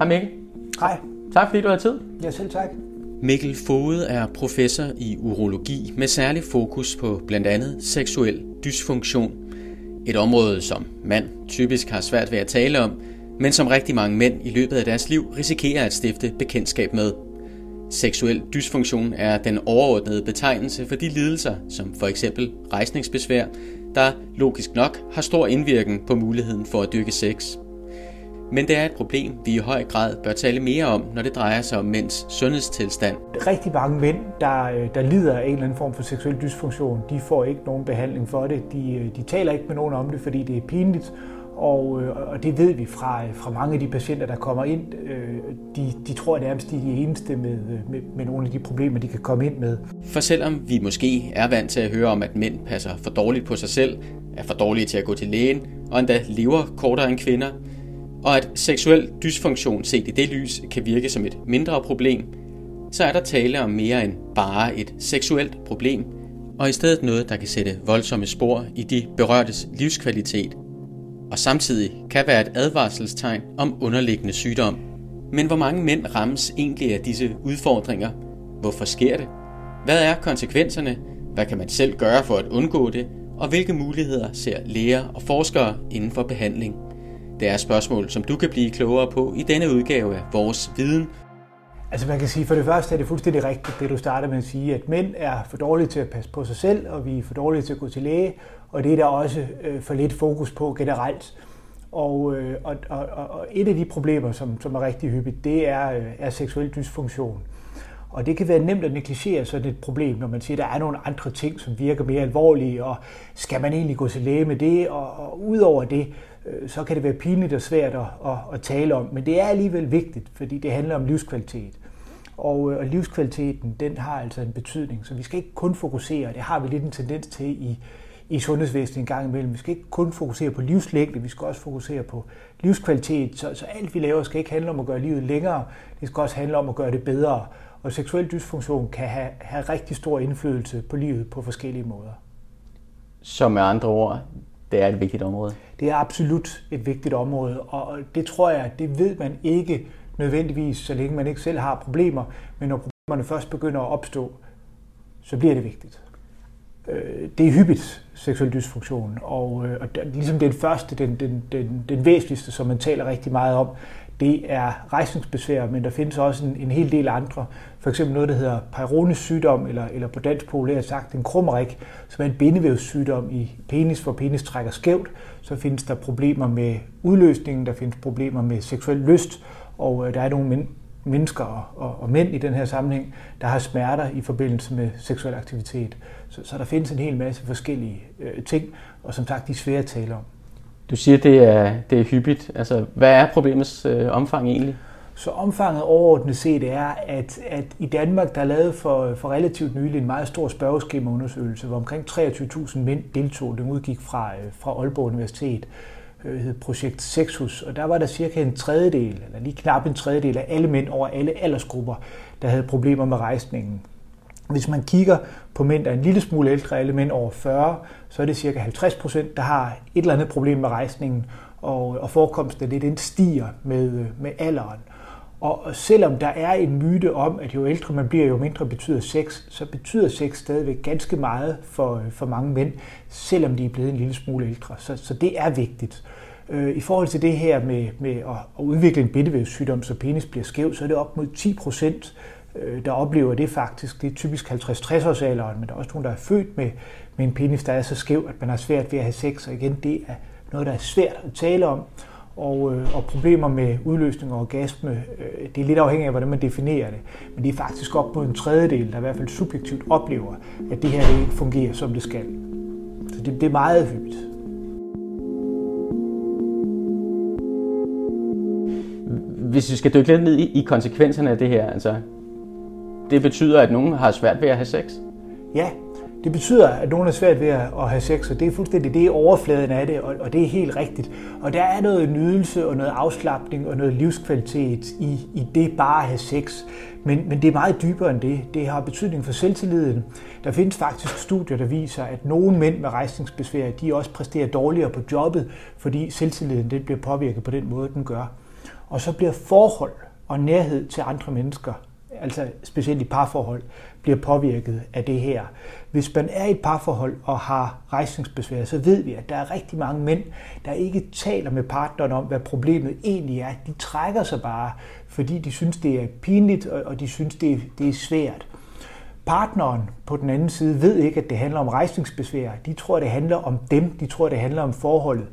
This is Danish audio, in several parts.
Hej Mikkel. Hej. Tak fordi du har tid. Ja, selv tak. Mikkel Fode er professor i urologi med særlig fokus på blandt andet seksuel dysfunktion. Et område, som mand typisk har svært ved at tale om, men som rigtig mange mænd i løbet af deres liv risikerer at stifte bekendtskab med. Seksuel dysfunktion er den overordnede betegnelse for de lidelser, som for eksempel rejsningsbesvær, der logisk nok har stor indvirkning på muligheden for at dyrke sex. Men det er et problem, vi i høj grad bør tale mere om, når det drejer sig om mænds sundhedstilstand. Rigtig mange mænd, der, der lider af en eller anden form for seksuel dysfunktion, de får ikke nogen behandling for det. De, de taler ikke med nogen om det, fordi det er pinligt, og, og det ved vi fra, fra mange af de patienter, der kommer ind. De, de tror nærmest, de er de eneste med, med, med nogle af de problemer, de kan komme ind med. For selvom vi måske er vant til at høre om, at mænd passer for dårligt på sig selv, er for dårlige til at gå til lægen, og endda lever kortere end kvinder, og at seksuel dysfunktion set i det lys kan virke som et mindre problem, så er der tale om mere end bare et seksuelt problem, og i stedet noget, der kan sætte voldsomme spor i de berørtes livskvalitet, og samtidig kan være et advarselstegn om underliggende sygdom. Men hvor mange mænd rammes egentlig af disse udfordringer? Hvorfor sker det? Hvad er konsekvenserne? Hvad kan man selv gøre for at undgå det? Og hvilke muligheder ser læger og forskere inden for behandling? Det er spørgsmål, som du kan blive klogere på i denne udgave af Vores Viden. Altså man kan sige, for det første er det fuldstændig rigtigt, det du starter med at sige, at mænd er for dårlige til at passe på sig selv, og vi er for dårlige til at gå til læge, og det er der også øh, for lidt fokus på generelt. Og, øh, og, og, og et af de problemer, som, som er rigtig hyppigt, det er, øh, er seksuel dysfunktion. Og det kan være nemt at negligere sådan et problem, når man siger, at der er nogle andre ting, som virker mere alvorlige, og skal man egentlig gå til læge med det? Og, og udover det, øh, Øh, så kan det være pinligt og svært at, at, at tale om. Men det er alligevel vigtigt, fordi det handler om livskvalitet. Og, øh, og livskvaliteten, den har altså en betydning. Så vi skal ikke kun fokusere, det har vi lidt en tendens til i, i sundhedsvæsenet en gang imellem. Vi skal ikke kun fokusere på livslængde, vi skal også fokusere på livskvalitet. Så, så alt vi laver skal ikke handle om at gøre livet længere, det skal også handle om at gøre det bedre. Og seksuel dysfunktion kan have, have rigtig stor indflydelse på livet på forskellige måder. Så med andre ord, det er et vigtigt område? Det er absolut et vigtigt område, og det tror jeg, det ved man ikke nødvendigvis, så længe man ikke selv har problemer. Men når problemerne først begynder at opstå, så bliver det vigtigt. Øh, det er hyppigt, seksuel dysfunktion, og, øh, og ligesom den første, den, den, den, den væsentligste, som man taler rigtig meget om, det er rejsningsbesvær, men der findes også en, en hel del andre. For eksempel noget, der hedder Peyrones sygdom, eller, eller på dansk populært sagt en krummerik, som er en bindevævssygdom i penis, hvor penis trækker skævt. Så findes der problemer med udløsningen, der findes problemer med seksuel lyst, og øh, der er nogle men, mennesker og, og, og mænd i den her sammenhæng, der har smerter i forbindelse med seksuel aktivitet. Så, så der findes en hel masse forskellige øh, ting, og som sagt, de er svære at tale om. Du siger, det er, det er hyppigt. Altså, hvad er problemets øh, omfang egentlig? Så omfanget overordnet set er, at, at i Danmark, der er lavet for, for relativt nylig en meget stor spørgeskemaundersøgelse, hvor omkring 23.000 mænd deltog. Den udgik fra, øh, fra Aalborg Universitet, øh, hed projekt Sexus, og der var der cirka en tredjedel, eller lige knap en tredjedel af alle mænd over alle aldersgrupper, der havde problemer med rejsningen. Hvis man kigger på mænd, der er en lille smule ældre, alle mænd over 40, så er det cirka 50 procent, der har et eller andet problem med rejsningen, og, og forekomsten af det, den stiger med, med alderen. Og selvom der er en myte om, at jo ældre man bliver, jo mindre betyder sex, så betyder sex stadigvæk ganske meget for, for mange mænd, selvom de er blevet en lille smule ældre. Så, så det er vigtigt. Øh, I forhold til det her med, med at, at udvikle en bindevævssygdom, så penis bliver skæv, så er det op mod 10 procent, Øh, der oplever det faktisk. Det er typisk 50-60 års alderen, men der er også nogen, der er født med, med en penis, der er så skæv, at man har svært ved at have sex. Og igen, det er noget, der er svært at tale om. Og, øh, og problemer med udløsning og orgasme, øh, det er lidt afhængigt af, hvordan man definerer det. Men det er faktisk op mod en tredjedel, der i hvert fald subjektivt oplever, at det her ikke fungerer, som det skal. Så det, det er meget hyppigt. Hvis vi skal dykke lidt ned i, i konsekvenserne af det her, altså, det betyder, at nogen har svært ved at have sex? Ja, det betyder, at nogen er svært ved at have sex, og det er fuldstændig det er overfladen af det, og, og det er helt rigtigt. Og der er noget nydelse og noget afslappning og noget livskvalitet i, i det bare at have sex. Men, men det er meget dybere end det. Det har betydning for selvtilliden. Der findes faktisk studier, der viser, at nogle mænd med rejsningsbesvær, de også præsterer dårligere på jobbet, fordi selvtilliden det bliver påvirket på den måde, den gør. Og så bliver forhold og nærhed til andre mennesker, altså specielt i parforhold, bliver påvirket af det her. Hvis man er i et parforhold og har rejsningsbesvær, så ved vi, at der er rigtig mange mænd, der ikke taler med partneren om, hvad problemet egentlig er. De trækker sig bare, fordi de synes, det er pinligt, og de synes, det er, det er svært. Partneren på den anden side ved ikke, at det handler om rejsningsbesvær. De tror, det handler om dem. De tror, det handler om forholdet.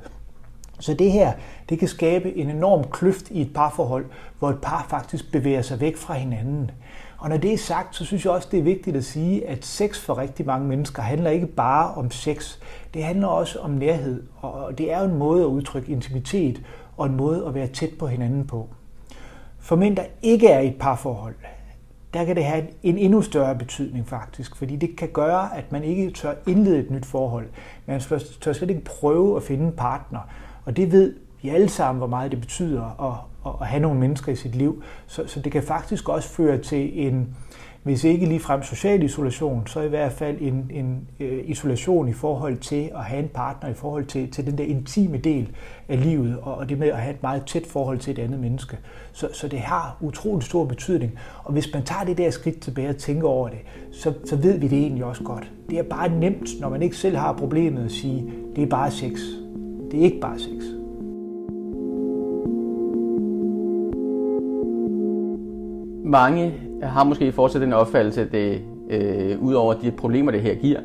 Så det her, det kan skabe en enorm kløft i et parforhold, hvor et par faktisk bevæger sig væk fra hinanden. Og når det er sagt, så synes jeg også, det er vigtigt at sige, at sex for rigtig mange mennesker handler ikke bare om sex. Det handler også om nærhed, og det er jo en måde at udtrykke intimitet og en måde at være tæt på hinanden på. For mænd, der ikke er i et parforhold, der kan det have en endnu større betydning faktisk, fordi det kan gøre, at man ikke tør indlede et nyt forhold. Man tør slet ikke prøve at finde en partner. Og det ved vi alle sammen, hvor meget det betyder at, at have nogle mennesker i sit liv. Så, så det kan faktisk også føre til en, hvis ikke ligefrem social isolation, så i hvert fald en, en øh, isolation i forhold til at have en partner, i forhold til, til den der intime del af livet, og, og det med at have et meget tæt forhold til et andet menneske. Så, så det har utrolig stor betydning. Og hvis man tager det der skridt tilbage og tænker over det, så, så ved vi det egentlig også godt. Det er bare nemt, når man ikke selv har problemet at sige, det er bare sex. Det er ikke bare sex. Mange har måske fortsat den opfattelse, at det, øh, ud over de problemer, det her giver,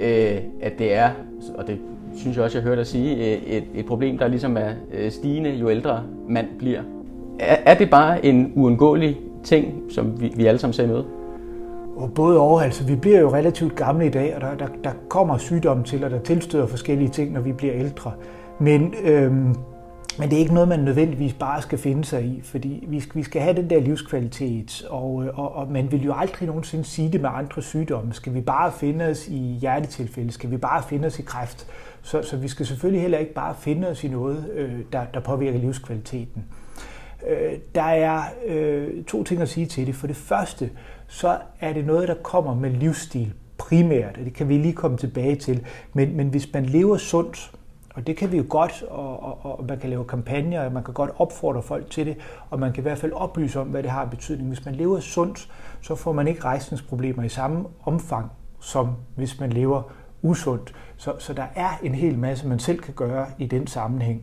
øh, at det er, og det synes jeg også, jeg hørte dig sige, øh, et, et problem, der ligesom er øh, stigende, jo ældre mand bliver. Er, er det bare en uundgåelig ting, som vi, vi alle sammen ser med? Og både og, altså vi bliver jo relativt gamle i dag, og der, der, der kommer sygdomme til, og der tilstøder forskellige ting, når vi bliver ældre. Men, øhm, men det er ikke noget, man nødvendigvis bare skal finde sig i, fordi vi skal, vi skal have den der livskvalitet, og, øh, og, og man vil jo aldrig nogensinde sige det med andre sygdomme. Skal vi bare finde os i hjertetilfælde? Skal vi bare finde os i kræft? Så, så vi skal selvfølgelig heller ikke bare finde os i noget, øh, der, der påvirker livskvaliteten. Øh, der er øh, to ting at sige til det. For det første, så er det noget, der kommer med livsstil primært, og det kan vi lige komme tilbage til. Men, men hvis man lever sundt, og det kan vi jo godt, og, og, og man kan lave kampagner, og man kan godt opfordre folk til det, og man kan i hvert fald oplyse om, hvad det har betydning. Hvis man lever sundt, så får man ikke rejsningsproblemer i samme omfang, som hvis man lever usundt. Så, så der er en hel masse, man selv kan gøre i den sammenhæng.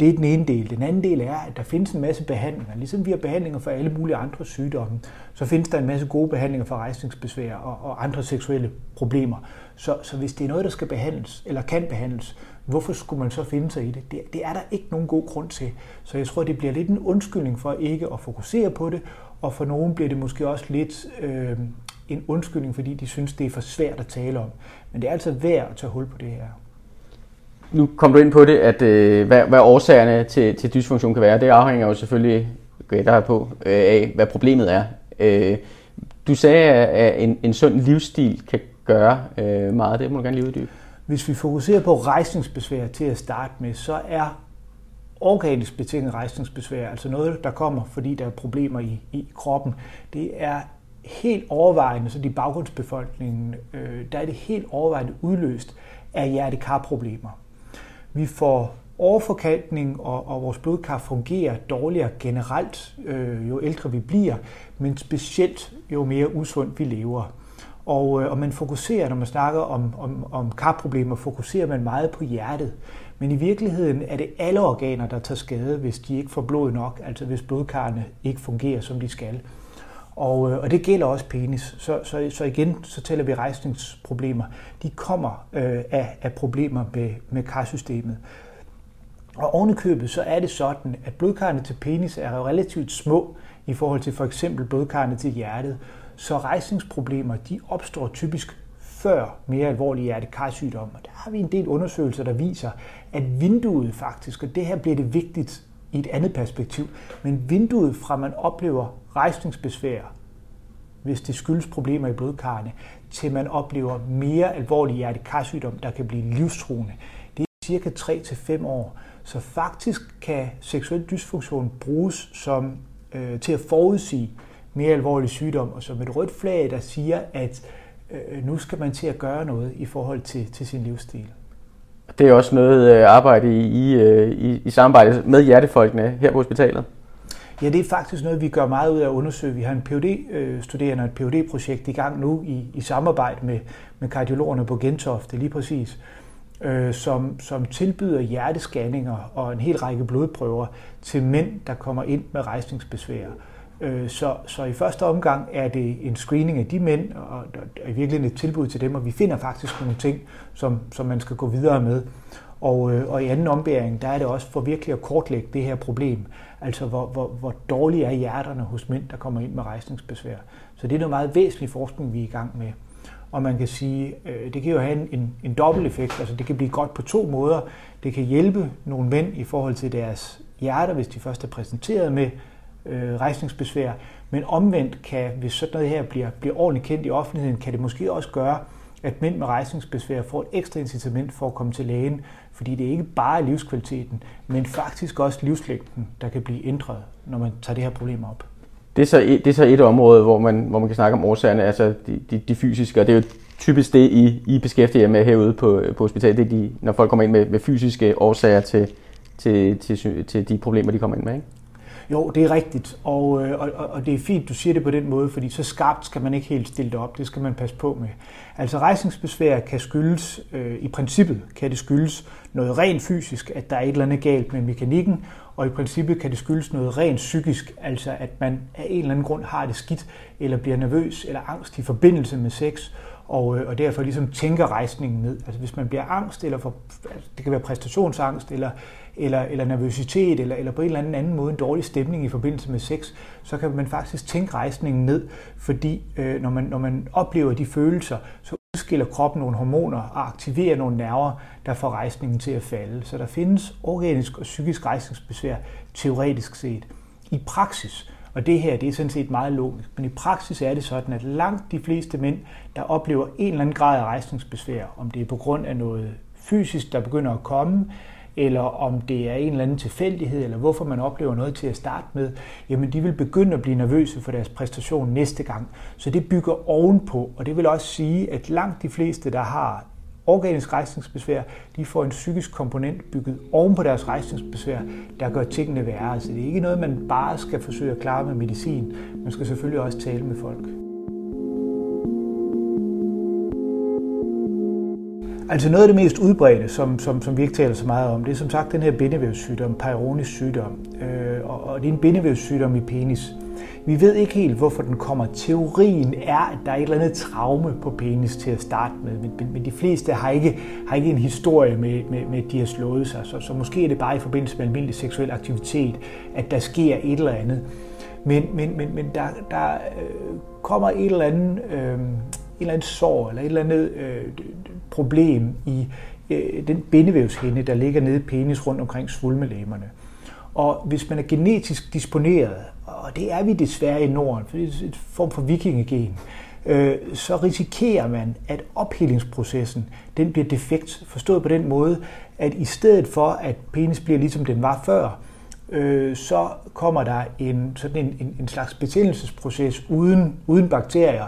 Det er den ene del. Den anden del er, at der findes en masse behandlinger. Ligesom vi har behandlinger for alle mulige andre sygdomme, så findes der en masse gode behandlinger for rejsningsbesvær og, og andre seksuelle problemer. Så, så hvis det er noget, der skal behandles, eller kan behandles, hvorfor skulle man så finde sig i det? det? Det er der ikke nogen god grund til. Så jeg tror, det bliver lidt en undskyldning for ikke at fokusere på det, og for nogen bliver det måske også lidt øh, en undskyldning, fordi de synes, det er for svært at tale om. Men det er altså værd at tage hul på det her. Nu kom du ind på det, at øh, hvad, hvad årsagerne til, til dysfunktion kan være. Det afhænger jo selvfølgelig der på, øh, af, hvad problemet er. Øh, du sagde, at en, en sund livsstil kan gøre øh, meget. Det må du gerne lige uddybe. Hvis vi fokuserer på rejsningsbesvær til at starte med, så er organisk betinget rejsningsbesvær, altså noget, der kommer, fordi der er problemer i, i kroppen, det er helt overvejende, så de baggrundsbefolkningen, øh, der er det helt overvejende udløst af hjertekarproblemer. Vi får overforkalkning, og, og vores blodkar fungerer dårligere generelt, øh, jo ældre vi bliver, men specielt jo mere usundt vi lever. Og, øh, og man fokuserer, når man snakker om, om, om karproblemer, fokuserer man meget på hjertet. Men i virkeligheden er det alle organer, der tager skade, hvis de ikke får blod nok, altså hvis blodkarrene ikke fungerer, som de skal. Og, øh, og det gælder også penis. Så, så, så igen, så tæller vi rejsningsproblemer. De kommer øh, af, af problemer med, med karsystemet. Og ovenikøbet, så er det sådan, at blodkarrene til penis er relativt små i forhold til for eksempel blodkarrene til hjertet. Så rejsningsproblemer, de opstår typisk før mere alvorlige hjertekarsygdomme. Og der har vi en del undersøgelser, der viser, at vinduet faktisk, og det her bliver det vigtigt i et andet perspektiv, men vinduet fra man oplever rejsningsbesvær, hvis det skyldes problemer i blodkarrene, til man oplever mere alvorlig hjertekarsygdom, der kan blive livstruende. Det er cirka 3-5 år. Så faktisk kan seksuel dysfunktion bruges som, øh, til at forudsige mere alvorlig sygdom, og som et rødt flag, der siger, at øh, nu skal man til at gøre noget i forhold til, til sin livsstil. Det er også noget øh, arbejde i, i, øh, i, i samarbejde med hjertefolkene her på hospitalet. Ja, det er faktisk noget, vi gør meget ud af at undersøge. Vi har en phd øh, studerende og et phd projekt i gang nu i, i samarbejde med, med kardiologerne på Gentofte, lige præcis, øh, som, som tilbyder hjertescanninger og en hel række blodprøver til mænd, der kommer ind med rejsningsbesvær. Øh, så, så i første omgang er det en screening af de mænd, og, og i virkeligheden et tilbud til dem, og vi finder faktisk nogle ting, som, som man skal gå videre med. Og, øh, og i anden ombæring, der er det også for virkelig at kortlægge det her problem. Altså, hvor, hvor, hvor dårlige er hjerterne hos mænd, der kommer ind med rejsningsbesvær. Så det er noget meget væsentlig forskning, vi er i gang med. Og man kan sige, øh, det kan jo have en, en, en dobbelt effekt. Altså, det kan blive godt på to måder. Det kan hjælpe nogle mænd i forhold til deres hjerter, hvis de først er præsenteret med øh, rejsningsbesvær. Men omvendt kan, hvis sådan noget her bliver, bliver ordentligt kendt i offentligheden, kan det måske også gøre, at mænd med rejsningsbesvær får et ekstra incitament for at komme til lægen, fordi det ikke bare er livskvaliteten, men faktisk også livslængden, der kan blive ændret, når man tager det her problem op. Det er så et, det er så et område, hvor man, hvor man kan snakke om årsagerne, altså de, de, de fysiske, og det er jo typisk det, I, I beskæftiger med herude på, på hospitalet, det er de, når folk kommer ind med, med fysiske årsager til, til, til, til de problemer, de kommer ind med, ikke? Jo, det er rigtigt, øh, og, og, og det er fint, du siger det på den måde, fordi så skarpt skal man ikke helt stille det op, det skal man passe på med. Altså rejsningsbesvær kan skyldes, øh, i princippet kan det skyldes noget rent fysisk, at der er et eller andet galt med mekanikken, og i princippet kan det skyldes noget rent psykisk, altså at man af en eller anden grund har det skidt, eller bliver nervøs eller angst i forbindelse med sex, og, øh, og derfor ligesom tænker rejsningen ned. Altså hvis man bliver angst, eller for, altså det kan være præstationsangst, eller, eller, eller nervøsitet, eller, eller på en eller anden anden måde en dårlig stemning i forbindelse med sex, så kan man faktisk tænke rejsningen ned, fordi øh, når, man, når man oplever de følelser, så udskiller kroppen nogle hormoner og aktiverer nogle nerver, der får rejsningen til at falde. Så der findes organisk og psykisk rejsningsbesvær teoretisk set. I praksis, og det her det er sådan set meget logisk, men i praksis er det sådan, at langt de fleste mænd, der oplever en eller anden grad af rejsningsbesvær, om det er på grund af noget fysisk, der begynder at komme, eller om det er en eller anden tilfældighed, eller hvorfor man oplever noget til at starte med, jamen de vil begynde at blive nervøse for deres præstation næste gang. Så det bygger ovenpå, og det vil også sige, at langt de fleste, der har organisk rejsningsbesvær, de får en psykisk komponent bygget oven på deres rejsningsbesvær, der gør tingene værre. Så det er ikke noget, man bare skal forsøge at klare med medicin. Man skal selvfølgelig også tale med folk. Altså noget af det mest udbredte, som, som, som vi ikke taler så meget om, det er som sagt den her bindevævssygdom, Peyronie's sygdom. Øh, og, og det er en bindevævssygdom i penis. Vi ved ikke helt, hvorfor den kommer. Teorien er, at der er et eller andet traume på penis til at starte med, men, men, men de fleste har ikke, har ikke en historie med, med, med, at de har slået sig. Så, så måske er det bare i forbindelse med almindelig seksuel aktivitet, at der sker et eller andet. Men, men, men, men der, der øh, kommer et eller andet, øh, et eller andet sår, eller et eller andet øh, problem i øh, den bindevævshinde, der ligger nede i penis rundt omkring svulmelæmerne. Og hvis man er genetisk disponeret, og det er vi desværre i Norden, for det er et form for vikingegen, øh, så risikerer man, at ophelingsprocessen den bliver defekt, forstået på den måde, at i stedet for, at penis bliver ligesom den var før, øh, så kommer der en, sådan en, en, en slags betændelsesproces uden, uden bakterier,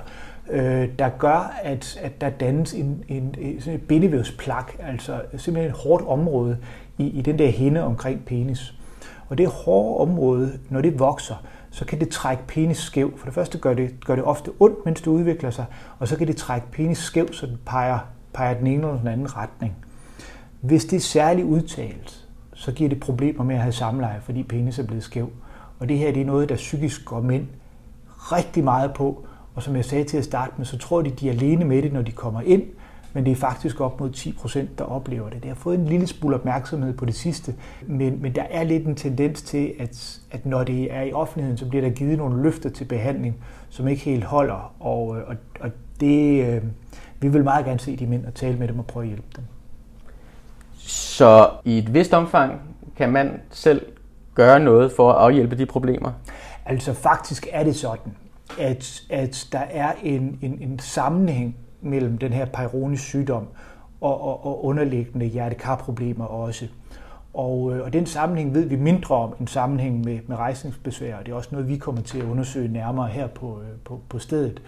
øh, der gør, at, at der dannes en, en, en, sådan et bindevævsplak, altså simpelthen et hårdt område i, i den der hinde omkring penis. Og det hårde område, når det vokser, så kan det trække penis skæv. For det første gør det, gør det ofte ondt, mens det udvikler sig, og så kan det trække penis skæv, så den peger, peger den ene eller den anden retning. Hvis det er særligt udtalt, så giver det problemer med at have samleje, fordi penis er blevet skæv. Og det her det er noget, der psykisk går mænd rigtig meget på, og som jeg sagde til at starte med, så tror de, de er alene med det, når de kommer ind, men det er faktisk op mod 10 procent, der oplever det. Det har fået en lille smule opmærksomhed på det sidste, men, men der er lidt en tendens til, at, at når det er i offentligheden, så bliver der givet nogle løfter til behandling, som ikke helt holder, og, og, og det, øh, vi vil meget gerne se de mænd og tale med dem og prøve at hjælpe dem. Så i et vist omfang kan man selv gøre noget for at afhjælpe de problemer? Altså faktisk er det sådan, at, at der er en, en, en sammenhæng mellem den her Peyronie's sygdom og, og, og underliggende hjertekarproblemer også. Og, øh, og den sammenhæng ved vi mindre om en sammenhæng med, med rejsningsbesvær, og det er også noget, vi kommer til at undersøge nærmere her på, øh, på, på stedet.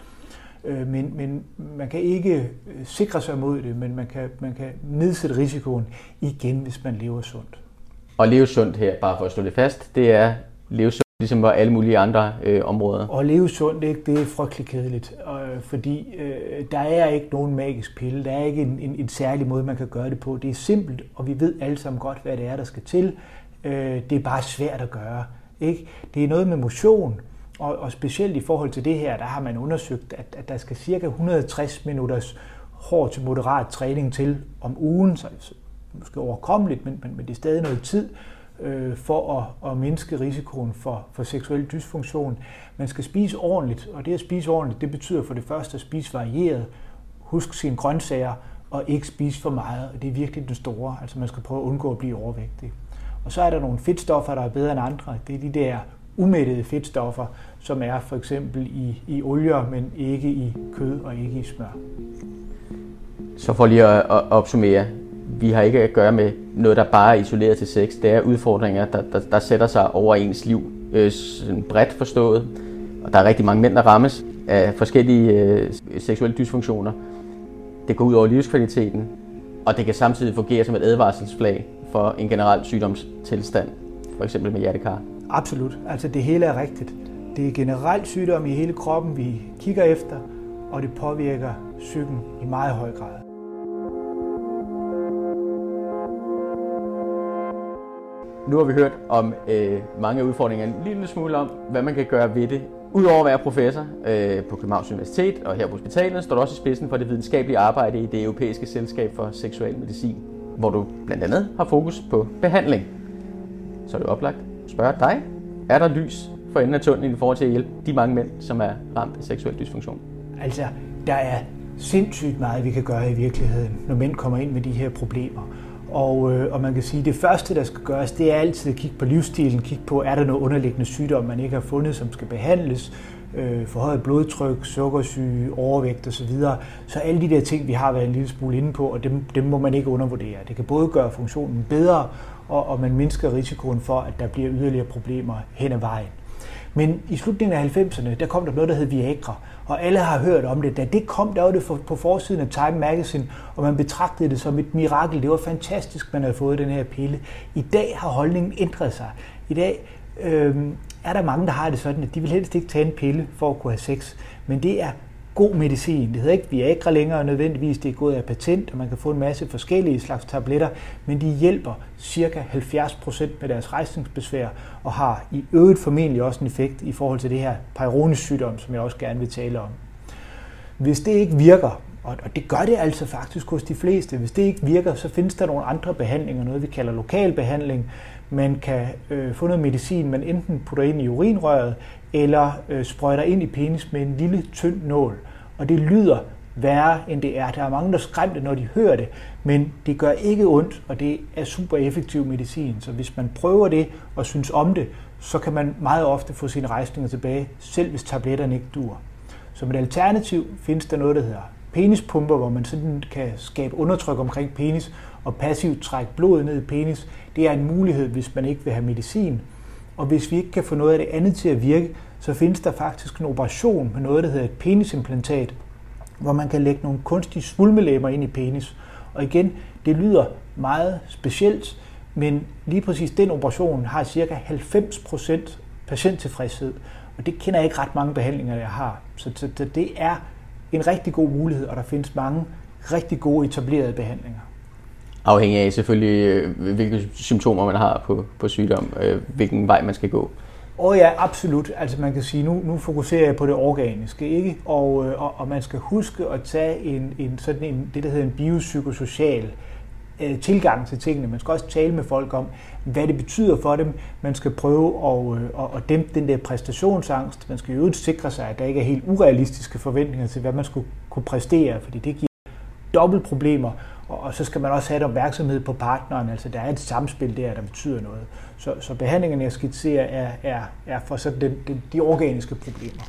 Øh, men, men man kan ikke sikre sig mod det, men man kan, man kan nedsætte risikoen igen, hvis man lever sundt. Og leve sundt her, bare for at slå det fast, det er leve sundt ligesom var alle mulige andre øh, områder. Og leve sundt, ikke, det er frygtelig kedeligt, øh, fordi øh, der er ikke nogen magisk pille, der er ikke en, en, en særlig måde, man kan gøre det på. Det er simpelt, og vi ved alle sammen godt, hvad det er, der skal til. Øh, det er bare svært at gøre. Ikke? Det er noget med motion, og, og specielt i forhold til det her, der har man undersøgt, at, at der skal cirka 160 minutters hård til moderat træning til om ugen, så måske overkommeligt, men, men, men det er stadig noget tid, øh, for at, at mindske risikoen for, for seksuel dysfunktion. Man skal spise ordentligt, og det at spise ordentligt, det betyder for det første at spise varieret, husk sine grøntsager, og ikke spise for meget, og det er virkelig den store. Altså man skal prøve at undgå at blive overvægtig. Og så er der nogle fedtstoffer, der er bedre end andre. Det er de der umættede fedtstoffer, som er for eksempel i, i olier, men ikke i kød og ikke i smør. Så for lige at, at opsummere, vi har ikke at gøre med noget, der bare er isoleret til sex. Det er udfordringer, der, der, der sætter sig over ens liv, øh, bredt forstået. Og der er rigtig mange mænd, der rammes af forskellige øh, seksuelle dysfunktioner. Det går ud over livskvaliteten, og det kan samtidig fungere som et advarselsflag for en generel sygdomstilstand, for eksempel med hjertekar. Absolut. Altså det hele er rigtigt. Det er generelt sygdom i hele kroppen, vi kigger efter, og det påvirker psyken i meget høj grad. Nu har vi hørt om øh, mange udfordringer, en lille smule om, hvad man kan gøre ved det. Udover at være professor øh, på Københavns Universitet og her på hospitalet, står du også i spidsen for det videnskabelige arbejde i det europæiske selskab for seksuel medicin, hvor du blandt andet har fokus på behandling. Så er det oplagt at spørge dig, er der lys for enden af tunnelen i forhold til at hjælpe de mange mænd, som er ramt af seksuel dysfunktion? Altså, der er sindssygt meget, vi kan gøre i virkeligheden, når mænd kommer ind med de her problemer. Og, øh, og man kan sige, at det første, der skal gøres, det er altid at kigge på livsstilen, kigge på, er der noget underliggende sygdom, man ikke har fundet, som skal behandles, øh, forhøjet blodtryk, sukkersyge, overvægt osv. Så, så alle de der ting, vi har været en lille smule inde på, og dem, dem må man ikke undervurdere. Det kan både gøre funktionen bedre, og, og man mindsker risikoen for, at der bliver yderligere problemer hen ad vejen. Men i slutningen af 90'erne, der kom der noget, der hed Viagra, og alle har hørt om det. Da det kom, der var det på forsiden af Time Magazine, og man betragtede det som et mirakel. Det var fantastisk, man havde fået den her pille. I dag har holdningen ændret sig. I dag øh, er der mange, der har det sådan, at de vil helst ikke tage en pille for at kunne have sex. Men det er god medicin. Det hedder ikke Viagra længere nødvendigvis, det er gået af patent, og man kan få en masse forskellige slags tabletter, men de hjælper cirka 70% med deres rejsningsbesvær, og har i øvrigt formentlig også en effekt i forhold til det her Peyronie's sygdom, som jeg også gerne vil tale om. Hvis det ikke virker, og det gør det altså faktisk hos de fleste. Hvis det ikke virker, så findes der nogle andre behandlinger, noget vi kalder lokal behandling. Man kan øh, få noget medicin, man enten putter ind i urinrøret, eller øh, sprøjter ind i penis med en lille tynd nål. Og det lyder værre, end det er. Der er mange, der skræmte, når de hører det, men det gør ikke ondt, og det er super effektiv medicin. Så hvis man prøver det og synes om det, så kan man meget ofte få sine rejsninger tilbage, selv hvis tabletterne ikke dur. Som et alternativ findes der noget, der hedder penispumper, hvor man sådan kan skabe undertryk omkring penis og passivt trække blodet ned i penis. Det er en mulighed, hvis man ikke vil have medicin. Og hvis vi ikke kan få noget af det andet til at virke, så findes der faktisk en operation med noget, der hedder et penisimplantat, hvor man kan lægge nogle kunstige svulmelæber ind i penis. Og igen, det lyder meget specielt, men lige præcis den operation har cirka 90% patienttilfredshed. Og det kender jeg ikke ret mange behandlinger, jeg har. Så det er en rigtig god mulighed, og der findes mange rigtig gode etablerede behandlinger. Afhængig af selvfølgelig, øh, hvilke symptomer man har på, på sygdom, øh, hvilken vej man skal gå. Og ja, absolut. Altså man kan sige, nu, nu fokuserer jeg på det organiske, ikke? Og, øh, og, og man skal huske at tage en, en sådan en, det, der hedder en biopsykosocial øh, Øh, tilgang til tingene. Man skal også tale med folk om, hvad det betyder for dem. Man skal prøve at, øh, at dæmpe den der præstationsangst. Man skal jo sikre sig, at der ikke er helt urealistiske forventninger til, hvad man skulle kunne præstere, fordi det giver dobbelt problemer. Og, og så skal man også have et opmærksomhed på partneren, altså der er et samspil der, der betyder noget. Så, så behandlingen, jeg skitserer, er, er, er for sådan den, den, de organiske problemer.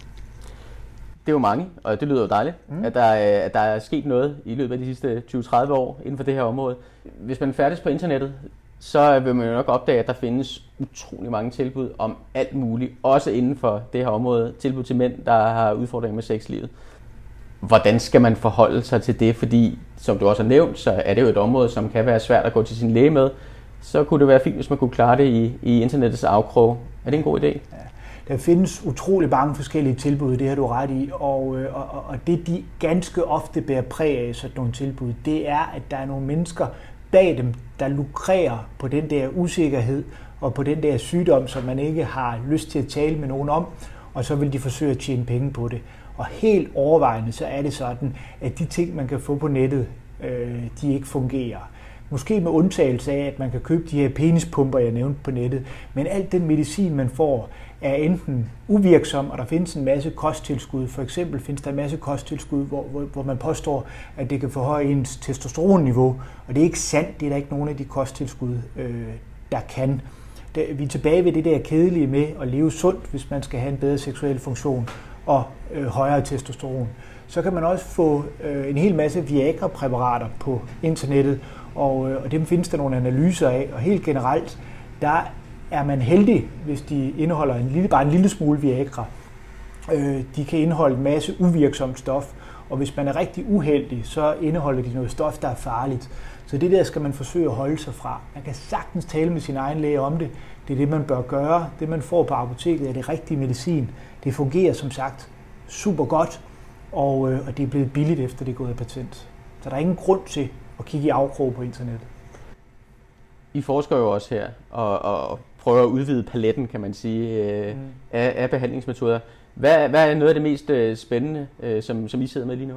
Det er jo mange, og det lyder jo dejligt, mm. at, der, at der er sket noget i løbet af de sidste 20-30 år inden for det her område. Hvis man færdes på internettet, så vil man jo nok opdage, at der findes utrolig mange tilbud om alt muligt, også inden for det her område. Tilbud til mænd, der har udfordringer med sexlivet. Hvordan skal man forholde sig til det? Fordi, som du også har nævnt, så er det jo et område, som kan være svært at gå til sin læge med. Så kunne det være fint, hvis man kunne klare det i, i internettets afkrog. Er det en god idé? Ja. Der findes utrolig mange forskellige tilbud, det har du ret i, og, øh, og, og det de ganske ofte bærer præg af sådan nogle tilbud, det er, at der er nogle mennesker bag dem, der lukrerer på den der usikkerhed og på den der sygdom, som man ikke har lyst til at tale med nogen om, og så vil de forsøge at tjene penge på det. Og helt overvejende så er det sådan, at de ting, man kan få på nettet, øh, de ikke fungerer. Måske med undtagelse af, at man kan købe de her penispumper, jeg nævnte på nettet. Men alt den medicin, man får, er enten uvirksom, og der findes en masse kosttilskud. For eksempel findes der en masse kosttilskud, hvor, hvor, hvor man påstår, at det kan forhøje ens testosteronniveau. Og det er ikke sandt. Det er der ikke nogen af de kosttilskud, øh, der kan. Vi er tilbage ved det der kedelige med at leve sundt, hvis man skal have en bedre seksuel funktion og øh, højere testosteron. Så kan man også få øh, en hel masse Viagra-præparater på internettet, og, øh, og dem findes der nogle analyser af. Og helt generelt, der er man heldig, hvis de indeholder en lille, bare en lille smule Viagra. Øh, de kan indeholde en masse uvirksomt stof, og hvis man er rigtig uheldig, så indeholder de noget stof, der er farligt. Så det der skal man forsøge at holde sig fra. Man kan sagtens tale med sin egen læge om det. Det er det, man bør gøre. Det, man får på apoteket, er det rigtige medicin. Det fungerer som sagt super godt, og, øh, og det er blevet billigt efter det er gået af patent. Så der er ingen grund til at kigge i afkrog på internettet. I forsker jo også her, og, og prøver at udvide paletten, kan man sige, øh, mm. af, af behandlingsmetoder. Hvad, hvad er noget af det mest øh, spændende, øh, som, som I sidder med lige nu?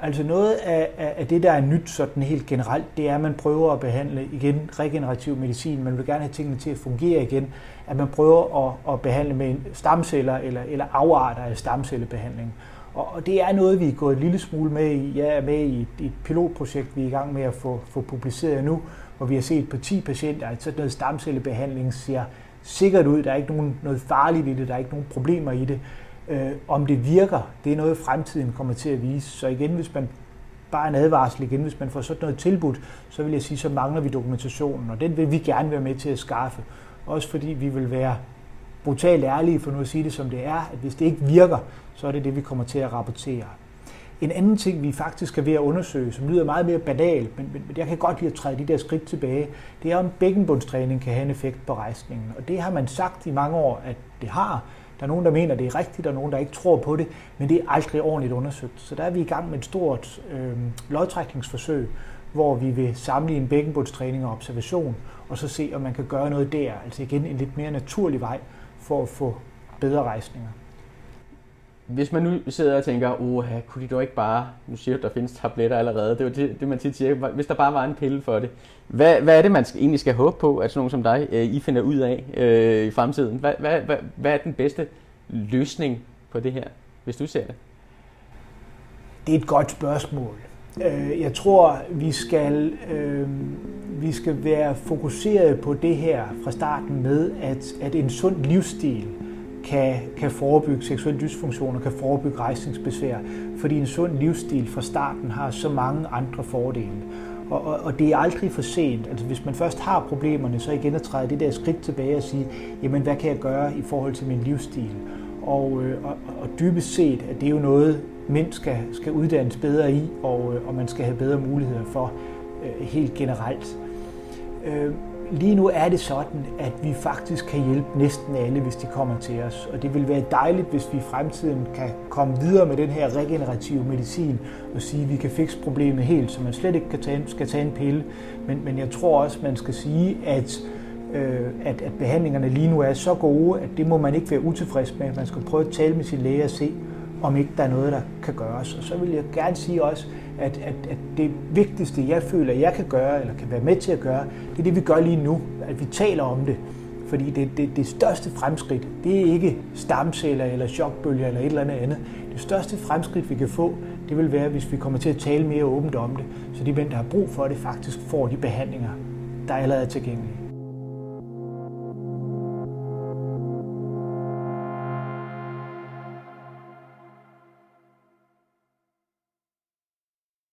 Altså noget af, af det, der er nyt sådan helt generelt, det er, at man prøver at behandle igen regenerativ medicin. Man vil gerne have tingene til at fungere igen. At man prøver at, at behandle med stamceller eller, eller afarter af stamcellebehandling. Og, og det er noget, vi er gået en lille smule med i. Jeg er med i et, et pilotprojekt, vi er i gang med at få, få publiceret nu, hvor vi har set på 10 patienter, at sådan noget stamcellebehandling ser sikkert ud. Der er ikke nogen, noget farligt i det, der er ikke nogen problemer i det. Øh, om det virker, det er noget, fremtiden kommer til at vise. Så igen, hvis man bare en advarsel igen, hvis man får sådan noget tilbudt, så vil jeg sige, så mangler vi dokumentationen, og den vil vi gerne være med til at skaffe. Også fordi vi vil være brutalt ærlige for nu at sige det som det er, at hvis det ikke virker, så er det det, vi kommer til at rapportere. En anden ting, vi faktisk er ved at undersøge, som lyder meget mere banal, men, men jeg kan godt lide at træde de der skridt tilbage, det er, om bækkenbundstræning kan have en effekt på rejsningen. Og det har man sagt i mange år, at det har. Der er nogen, der mener, det er rigtigt, og nogen, der ikke tror på det, men det er aldrig ordentligt undersøgt. Så der er vi i gang med et stort øh, lodtrækningsforsøg, hvor vi vil sammenligne bækkenbundstræning og observation, og så se, om man kan gøre noget der. Altså igen en lidt mere naturlig vej for at få bedre rejsninger. Hvis man nu sidder og tænker, åh, kunne de dog ikke bare, nu siger du, der findes tabletter allerede, det er det, det man tit siger, hvis der bare var en pille for det. Hvad, hvad er det, man skal, egentlig skal håbe på, at sådan nogen som dig, øh, I finder ud af øh, i fremtiden? Hvad, hvad, hvad, hvad er den bedste løsning på det her, hvis du ser det? Det er et godt spørgsmål. Øh, jeg tror, vi skal, øh, vi skal være fokuseret på det her fra starten med, at, at en sund livsstil kan, kan forebygge seksuel dysfunktion og kan forebygge rejsningsbesvær, fordi en sund livsstil fra starten har så mange andre fordele. Og, og, og det er aldrig for sent. Altså hvis man først har problemerne, så igen at træde det der skridt tilbage og sige, jamen hvad kan jeg gøre i forhold til min livsstil? Og, øh, og, og dybest set, at det er jo noget, mænd skal, skal uddannes bedre i, og, øh, og man skal have bedre muligheder for øh, helt generelt. Øh, lige nu er det sådan, at vi faktisk kan hjælpe næsten alle, hvis de kommer til os. Og det vil være dejligt, hvis vi i fremtiden kan komme videre med den her regenerative medicin og sige, at vi kan fikse problemet helt, så man slet ikke kan tage, skal tage en pille. Men, men jeg tror også, man skal sige, at øh, at, at behandlingerne lige nu er så gode, at det må man ikke være utilfreds med. Man skal prøve at tale med sin læge og se, om ikke der er noget, der kan gøres. Og så vil jeg gerne sige også, at, at, at det vigtigste, jeg føler, jeg kan gøre, eller kan være med til at gøre, det er det, vi gør lige nu. At vi taler om det. Fordi det, det, det største fremskridt, det er ikke stamceller eller chokbølger eller et eller andet andet. Det største fremskridt, vi kan få, det vil være, hvis vi kommer til at tale mere åbent om det, så de mænd, der har brug for det, faktisk får de behandlinger, der allerede er tilgængelige.